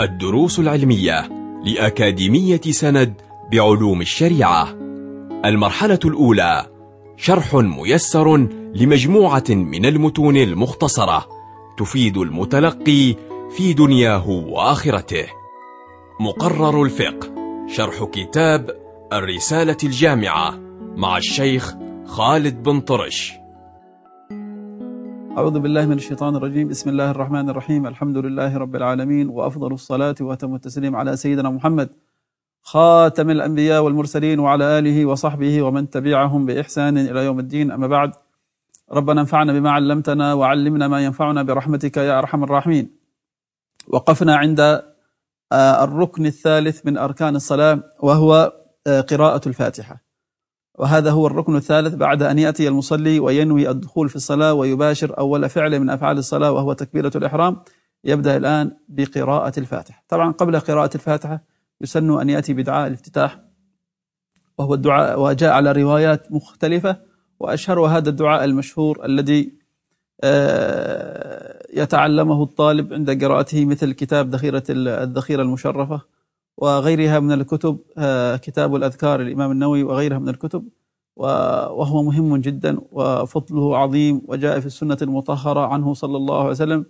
الدروس العلمية لأكاديمية سند بعلوم الشريعة. المرحلة الأولى شرح ميسر لمجموعة من المتون المختصرة تفيد المتلقي في دنياه وآخرته. مقرر الفقه شرح كتاب الرسالة الجامعة مع الشيخ خالد بن طرش. أعوذ بالله من الشيطان الرجيم. بسم الله الرحمن الرحيم. الحمد لله رب العالمين وأفضل الصلاة وأتم التسليم على سيدنا محمد خاتم الأنبياء والمرسلين وعلى آله وصحبه ومن تبعهم بإحسان إلى يوم الدين. أما بعد ربنا انفعنا بما علمتنا وعلمنا ما ينفعنا برحمتك يا أرحم الراحمين. وقفنا عند آه، الركن الثالث من أركان الصلاة وهو آه، قراءة الفاتحة. وهذا هو الركن الثالث بعد أن يأتي المصلي وينوي الدخول في الصلاة ويباشر أول فعل من أفعال الصلاة وهو تكبيرة الإحرام يبدأ الآن بقراءة الفاتحة. طبعا قبل قراءة الفاتحة يسن أن يأتي بدعاء الافتتاح وهو الدعاء وجاء على روايات مختلفة وأشهر هذا الدعاء المشهور الذي آه، يتعلمه الطالب عند قراءته مثل كتاب ذخيرة الذخيرة المشرفة. وغيرها من الكتب آه، كتاب الأذكار الإمام النووي وغيرها من الكتب وهو مهم جدا وفضله عظيم وجاء في السنة المطهرة عنه صلى الله عليه وسلم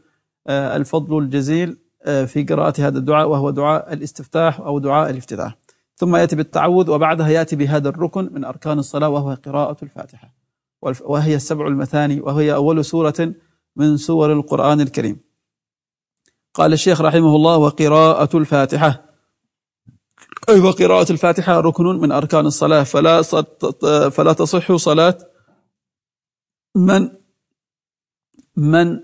آه، الفضل الجزيل آه، في قراءة هذا الدعاء وهو دعاء الاستفتاح أو دعاء الافتتاح. ثم يأتي بالتعوذ وبعدها يأتي بهذا الركن من أركان الصلاة وهو قراءة الفاتحة. وهي السبع المثاني وهي أول سورة من سور القرآن الكريم. قال الشيخ رحمه الله وقراءة الفاتحة. أيضا قراءة الفاتحة ركن من أركان الصلاة فلا فلا تصح صلاة من من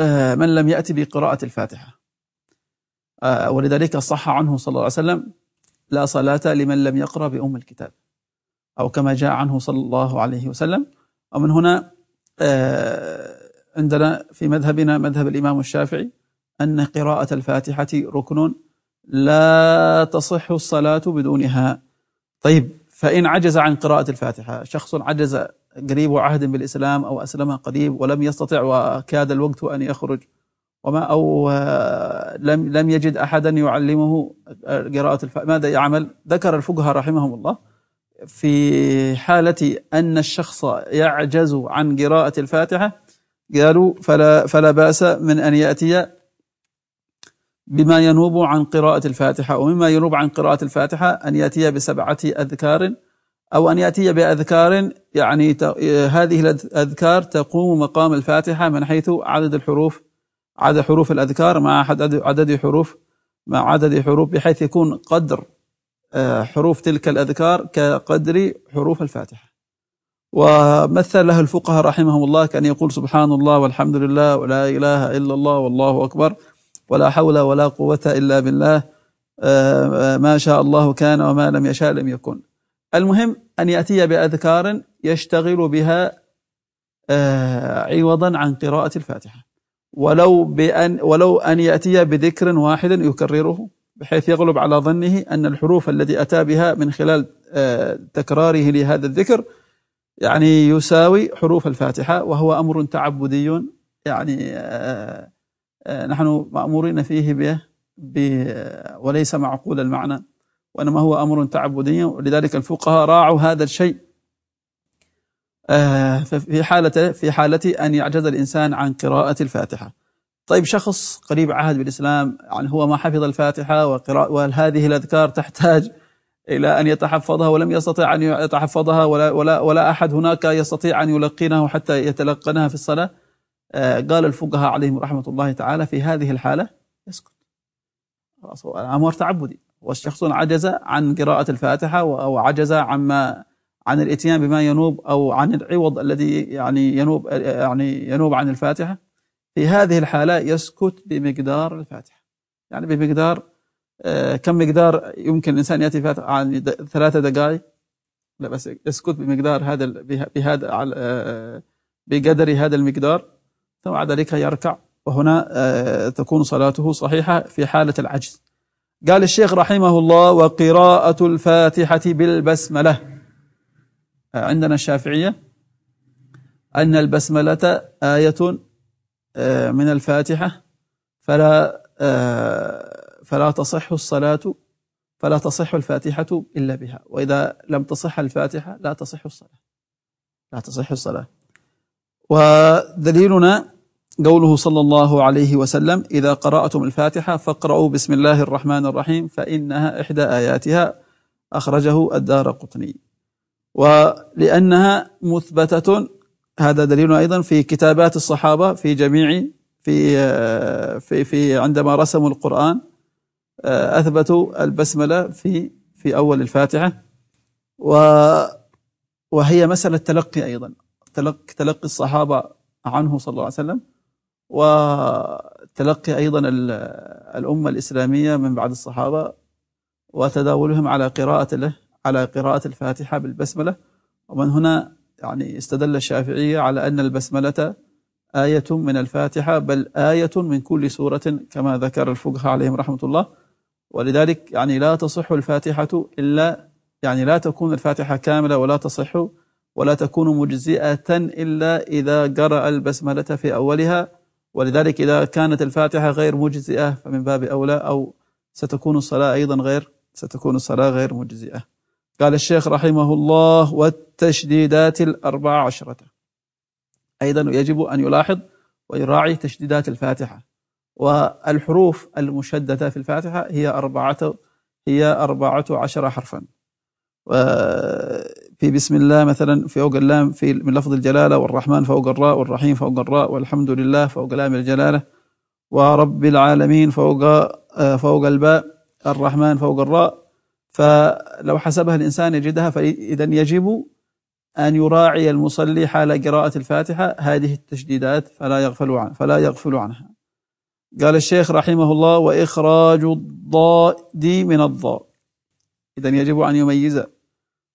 آه، من لم يأتي بقراءة الفاتحة. آه، ولذلك صح عنه صلى الله عليه وسلم لا صلاة لمن لم يقرأ بأم الكتاب أو كما جاء عنه صلى الله عليه وسلم. ومن هنا آه، عندنا في مذهبنا مذهب الإمام الشافعي أن قراءة الفاتحة ركن لا تصح الصلاة بدونها طيب فإن عجز عن قراءة الفاتحة شخص عجز قريب عهد بالإسلام أو أسلم قريب ولم يستطع وكاد الوقت أن يخرج وما أو لم لم يجد أحدا يعلمه قراءة الفاتحة ماذا يعمل؟ ذكر الفقهاء رحمهم الله في حالة أن الشخص يعجز عن قراءة الفاتحة قالوا فلا فلا بأس من أن يأتي بما ينوب عن قراءة الفاتحة ومما ينوب عن قراءة الفاتحة أن يأتي بسبعة أذكار أو أن يأتي بأذكار يعني هذه الأذكار تقوم مقام الفاتحة من حيث عدد الحروف عدد حروف الأذكار مع عدد حروف مع عدد حروف بحيث يكون قدر آه، حروف تلك الأذكار كقدر حروف الفاتحة. ومثل له الفقهاء رحمهم الله كأن يقول سبحان الله والحمد لله ولا إله إلا الله والله أكبر. ولا حول ولا قوة إلا بالله. آه، آه، ما شاء الله كان وما لم يشاء لم يكن. المهم أن يأتي بأذكار يشتغل بها آه، عوضا عن قراءة الفاتحة. ولو بأن ولو أن يأتي بذكر واحد يكرره بحيث يغلب على ظنه أن الحروف التي أتى بها من خلال تكراره لهذا الذكر يعني يساوي حروف الفاتحة وهو أمر تعبدي يعني نحن مأمورين فيه به وليس معقول المعنى وإنما هو أمر تعبدي ولذلك الفقهاء راعوا هذا الشيء. آه، في حالة في حالة أن يعجز الإنسان عن قراءة الفاتحة. طيب شخص قريب عهد بالإسلام يعني هو ما حفظ الفاتحة وقراءة وهذه الأذكار تحتاج إلى أن يتحفظها؟ ولم يستطع أن يتحفظها ولا, ولا, ولا أحد هناك يستطيع أن يلقنها حتى يتلقنها في الصلاة؟ قال الفقهاء عليهم رحمة الله تعالى في هذه الحالة يسكت. خلاص هو أمر تعبدي. والشخص عجز عن قراءة الفاتحة أو عجز عما عن الإتيان بما ينوب أو عن العوض الذي يعني ينوب يعني ينوب عن الفاتحة. في هذه الحالة يسكت بمقدار الفاتحة. يعني بمقدار آه، كم مقدار يمكن الإنسان يأتي فاتحة عن ثلاثة دقائق؟ لا بس يسكت بمقدار هذا بهذا آه، بقدر هذا المقدار. ثم بعد ذلك يركع. وهنا آه، تكون صلاته صحيحة في حالة العجز. قال الشيخ رحمه الله وقراءة الفاتحة بالبسملة. آه، عندنا الشافعية أن البسملة آية آه، من الفاتحة. فلا فلا تصح الصلاة فلا تصح الفاتحة إلا بها. وإذا لم تصح الفاتحة لا تصح الصلاة. لا تصح الصلاة. ودليلنا قوله صلى الله عليه وسلم إذا قرأتم الفاتحة فاقرأوا بسم الله الرحمن الرحيم فإنها إحدى آياتها. أخرجه الدار قطني. ولأنها مثبتة هذا دليل أيضا في كتابات الصحابة في جميع في في في عندما رسموا القرآن أثبتوا البسملة في في أول الفاتحة. وهي مسألة تلقي أيضا. تلقي تلقي الصحابة عنه صلى الله عليه وسلم وتلقي أيضا الأمة الإسلامية من بعد الصحابة وتداولهم على قراءة له على قراءة الفاتحة بالبسملة. ومن هنا يعني استدل الشافعية على أن البسملة آية من الفاتحة بل آية من كل سورة كما ذكر الفقهاء عليهم رحمة الله. ولذلك يعني لا تصح الفاتحة إلا يعني لا تكون الفاتحة كاملة ولا تصح ولا تكون مجزئة إلا إذا قرأ البسملة في أولها. ولذلك إذا كانت الفاتحة غير مجزئة فمن باب أولى أو ستكون الصلاة أيضا غير ستكون الصلاة غير مجزئة. قال الشيخ رحمه الله والتشديدات الأربع عشرة. أيضا يجب أن يلاحظ ويراعي تشديدات الفاتحة. والحروف المشددة في الفاتحة هي أربعة هي أربعة عشر حرفا. في بسم الله مثلا فوق اللام في من لفظ الجلالة والرحمن فوق الراء والرحيم فوق الراء والحمد لله فوق لام الجلالة ورب العالمين فوق فوق الباء الرحمن فوق الراء. فلو حسبها الإنسان يجدها فإذا يجب أن يراعي المصلي حال قراءة الفاتحة. هذه التشديدات فلا يغفل عنها فلا يغفل عنها. قال الشيخ رحمه الله وإخراج الضاد من الضاء. إذا يجب أن يميز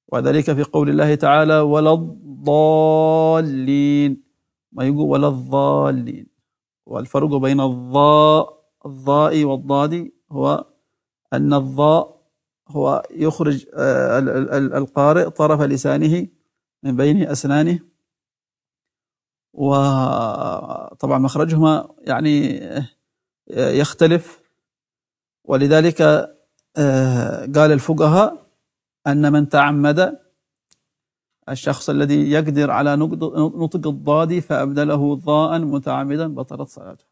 وذلك في قول الله تعالى ولا الضالين. ما يقول ولا الضالين. والفرق بين الضاء الضاء والضاد هو أن الضاء هو يخرج آه، القارئ طرف لسانه من بين أسنانه. وطبعا مخرجهما يعني آه، يختلف. ولذلك آه، قال الفقهاء أن من تعمد الشخص الذي يقدر على نطق الضاد فأبدله ضاء متعمدا بطلت صلاته.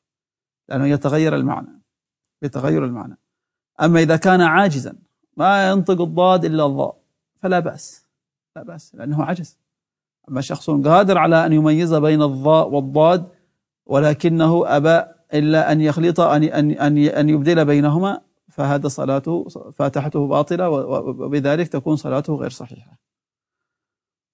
لأنه يتغير المعنى يتغير المعنى. أما إذا كان عاجزا ما ينطق الضاد إلا الضاء فلا بأس لا بأس لأنه عجز. أما شخص قادر على أن يميز بين الضاء والضاد ولكنه أبى إلا أن يخلط أن أن أن يبدل بينهما فهذا صلاته فاتحته باطلة وبذلك تكون صلاته غير صحيحة.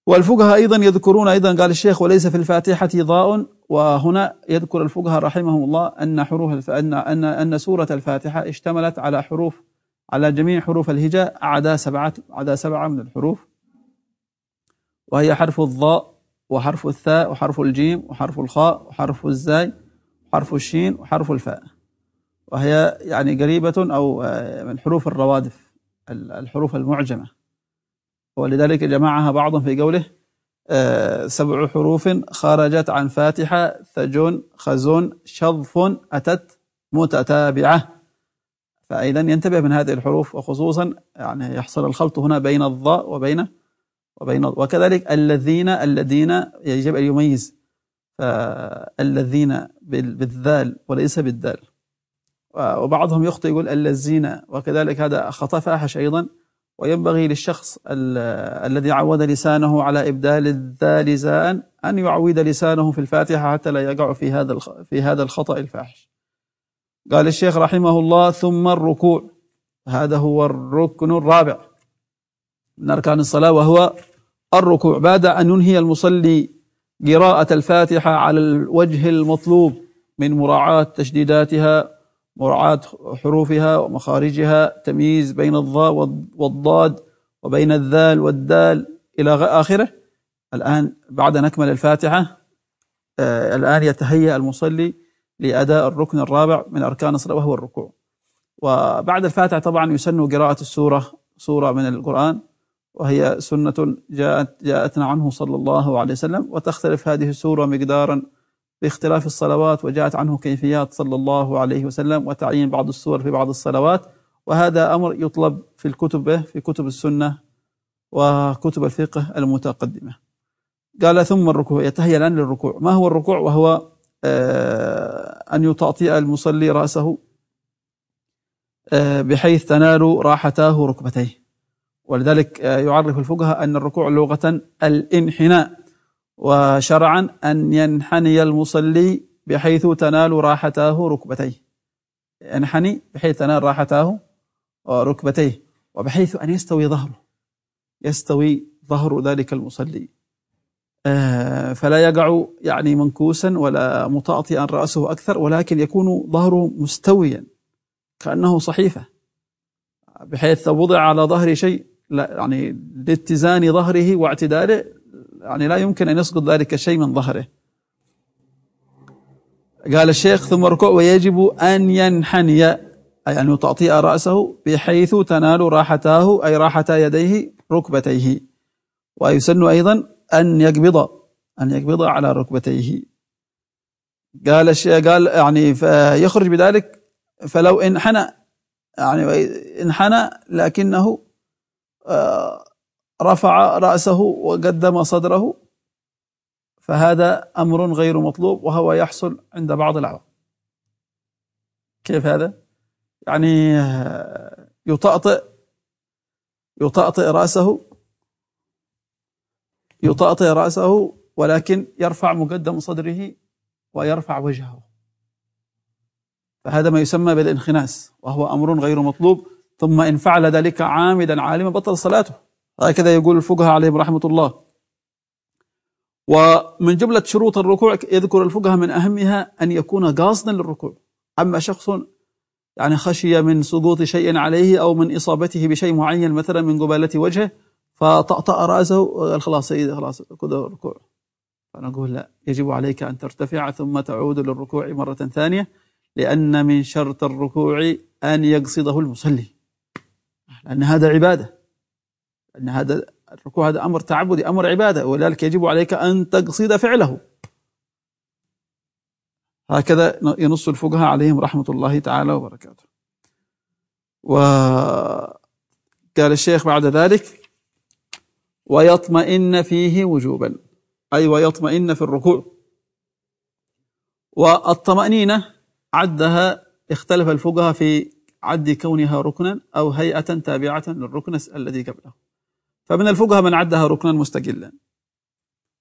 والفقهاء أيضا يذكرون أيضا قال الشيخ وليس في الفاتحة ضاء. وهنا يذكر الفقهاء رحمهم الله أن حروف أن أن أن سورة الفاتحة اشتملت على حروف على جميع حروف الهجاء عدا سبعة عدا سبعة من الحروف. وهي حرف الضاء وحرف الثاء وحرف الجيم وحرف الخاء وحرف الزاي وحرف الشين وحرف الفاء. وهي يعني قريبة أو آه، من حروف الروادف الحروف المعجمة. ولذلك جمعها بعضهم في قوله آه، سبع حروف خرجت عن فاتحة ثجون خزون شظف أتت متتابعة. فأيضا ينتبه من هذه الحروف وخصوصا يعني يحصل الخلط هنا بين الضاء وبين وبين وكذلك الذين الذين يجب أن يميز. الذين بالذال وليس بالدال. وبعضهم يخطئ يقول الذين وكذلك هذا خطأ فاحش أيضا. وينبغي للشخص الذي عود لسانه على إبدال الذال زاء أن يعود لسانه في الفاتحة حتى لا يقع في هذا في هذا الخطأ الفاحش. قال الشيخ رحمه الله ثم الركوع. هذا هو الركن الرابع. من أركان الصلاة وهو الركوع. بعد أن ينهي المصلي قراءة الفاتحة على الوجه المطلوب من مراعاة تشديداتها مراعاة حروفها ومخارجها تمييز بين الضاء والضاد وبين الذال والدال إلى آخره. الآن بعد أن أكمل الفاتحة آه الآن يتهيأ المصلي لأداء الركن الرابع من أركان الصلاة وهو الركوع. وبعد الفاتحة طبعا يسن قراءة السورة سورة من القرآن وهي سنة جاءت جاءتنا عنه صلى الله عليه وسلم وتختلف هذه السورة مقدارا باختلاف الصلوات وجاءت عنه كيفيات صلى الله عليه وسلم وتعيين بعض السور في بعض الصلوات. وهذا أمر يطلب في الكتب في كتب السنة وكتب الفقه المتقدمة. قال ثم الركوع. يتهيأ الآن للركوع ما هو الركوع؟ وهو آه، أن يطأطئ المصلي رأسه آه، بحيث تنال راحتاه ركبتيه. ولذلك آه، يعرف الفقهاء أن الركوع لغة الانحناء. وشرعا أن ينحني المصلي بحيث تنال راحتاه ركبتيه. ينحني بحيث تنال راحتاه ركبتيه. وبحيث أن يستوي ظهره. يستوي ظهر ذلك المصلي. آه، فلا يقع يعني منكوسا ولا متأطئا رأسه أكثر ولكن يكون ظهره مستويا كأنه صحيفة. بحيث وضع على ظهر شيء يعني لاتزان ظهره واعتداله يعني لا يمكن أن يسقط ذلك الشيء من ظهره. قال الشيخ ثم ركوع ويجب أن ينحني أي أن يطأطئ رأسه بحيث تنال راحتاه أي راحتا يديه ركبتيه. ويسن أيضا أن يقبض أن يقبض على ركبتيه. قال قال يعني فيخرج بذلك فلو انحنى يعني انحنى لكنه آه، رفع رأسه وقدم صدره فهذا أمر غير مطلوب وهو يحصل عند بعض العوام كيف هذا؟ يعني آه، يطأطئ يطأطئ رأسه يطأطئ رأسه ولكن يرفع مقدم صدره ويرفع وجهه. فهذا ما يسمى بالانخناس وهو أمر غير مطلوب ثم إن فعل ذلك عامدا عالما بطل صلاته. هكذا يقول الفقهاء عليهم رحمة الله. ومن جملة شروط الركوع يذكر الفقهاء من أهمها أن يكون قاصدا للركوع. أما شخص يعني خشي من سقوط شيء عليه أو من إصابته بشيء معين مثلا من قبالة وجهه فطأطأ رأسه خلاص سيدي خلاص خذ الركوع. فنقول لا يجب عليك أن ترتفع ثم تعود للركوع مرة ثانية لأن من شرط الركوع أن يقصده المصلي. لأن هذا عبادة. لأن هذا الركوع هذا أمر تعبدي أمر عبادة ولذلك يجب عليك أن تقصد فعله. هكذا ينص الفقهاء عليهم رحمة الله تعالى وبركاته. وقال الشيخ بعد ذلك ويطمئن فيه وجوبا. أي ويطمئن في الركوع. والطمأنينة عدها اختلف الفقهاء في عد كونها ركنا أو هيئة تابعة للركن الذي قبله. فمن الفقهاء من عدها ركنا مستقلا.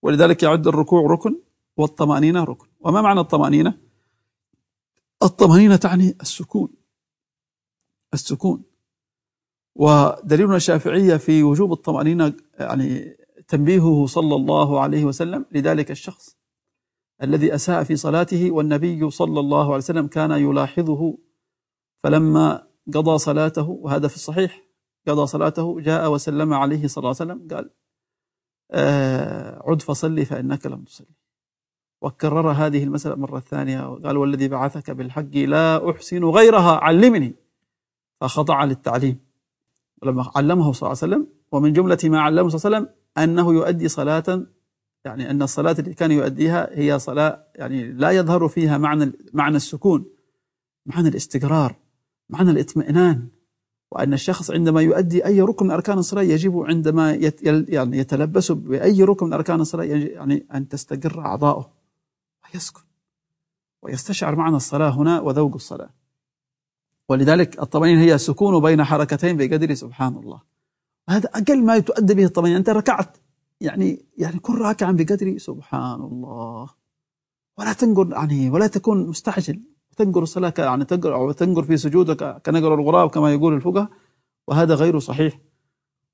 ولذلك يعد الركوع ركن والطمأنينة ركن. وما معنى الطمأنينة؟ الطمأنينة تعني السكون. السكون. ودليلنا الشافعية في وجوب الطمأنينة يعني تنبيهه صلى الله عليه وسلم لذلك الشخص الذي أساء في صلاته والنبي صلى الله عليه وسلم كان يلاحظه فلما قضى صلاته وهذا في الصحيح قضى صلاته جاء وسلم عليه صلى الله عليه وسلم قال آه عد فصلي فإنك لم تصلي. وكرر هذه المسألة مرة ثانية وقال والذي بعثك بالحق لا أحسن غيرها علمني. فخضع للتعليم. ولما علمه صلى الله عليه وسلم ومن جملة ما علمه صلى الله عليه وسلم أنه يؤدي صلاة يعني أن الصلاة التي كان يؤديها هي صلاة يعني لا يظهر فيها معنى معنى السكون معنى الاستقرار معنى الاطمئنان. وأن الشخص عندما يؤدي أي ركن من أركان الصلاة يجب عندما يعني يتلبس بأي ركن من أركان الصلاة يعني أن تستقر أعضاؤه ويسكن ويستشعر معنى الصلاة هنا وذوق الصلاة. ولذلك الطمأنينة هي سكون بين حركتين بقدر سبحان الله. هذا أقل ما تؤدى به الطمأنينة. أنت ركعت يعني يعني كن راكعا بقدر سبحان الله. ولا تنقر يعني ولا تكون مستعجل. تنقر الصلاة يعني تنقر أو تنقر في سجودك كنقر الغراب كما يقول الفقهاء وهذا غير صحيح.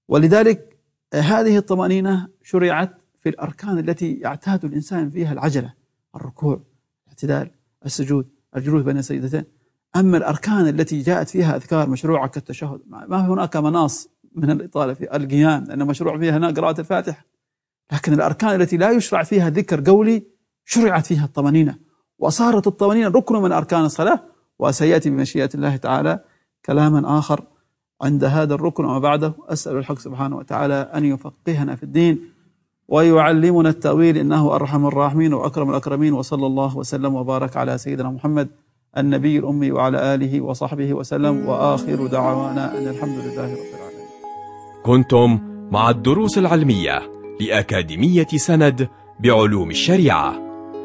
ولذلك هذه الطمأنينة شرعت في الأركان التي يعتاد الإنسان فيها العجلة الركوع الاعتدال السجود الجلوس بين السيدتين أما الأركان التي جاءت فيها أذكار مشروعة كالتشهد ما هناك مناص من الإطالة في القيام لأن مشروع فيها هنا قراءة الفاتحة. لكن الأركان التي لا يشرع فيها ذكر قولي شرعت فيها الطمأنينة. وصارت الطمأنينة ركن من أركان الصلاة وسيأتي بمشيئة الله تعالى كلاما آخر عند هذا الركن وما بعده أسأل الحق سبحانه وتعالى أن يفقهنا في الدين ويعلمنا التأويل إنه أرحم الراحمين وأكرم الأكرمين وصلى الله وسلم وبارك على سيدنا محمد النبي الأمي وعلى آله وصحبه وسلم وآخر دعوانا أن الحمد لله رب العالمين. كنتم مع الدروس العلمية لأكاديمية سند بعلوم الشريعة.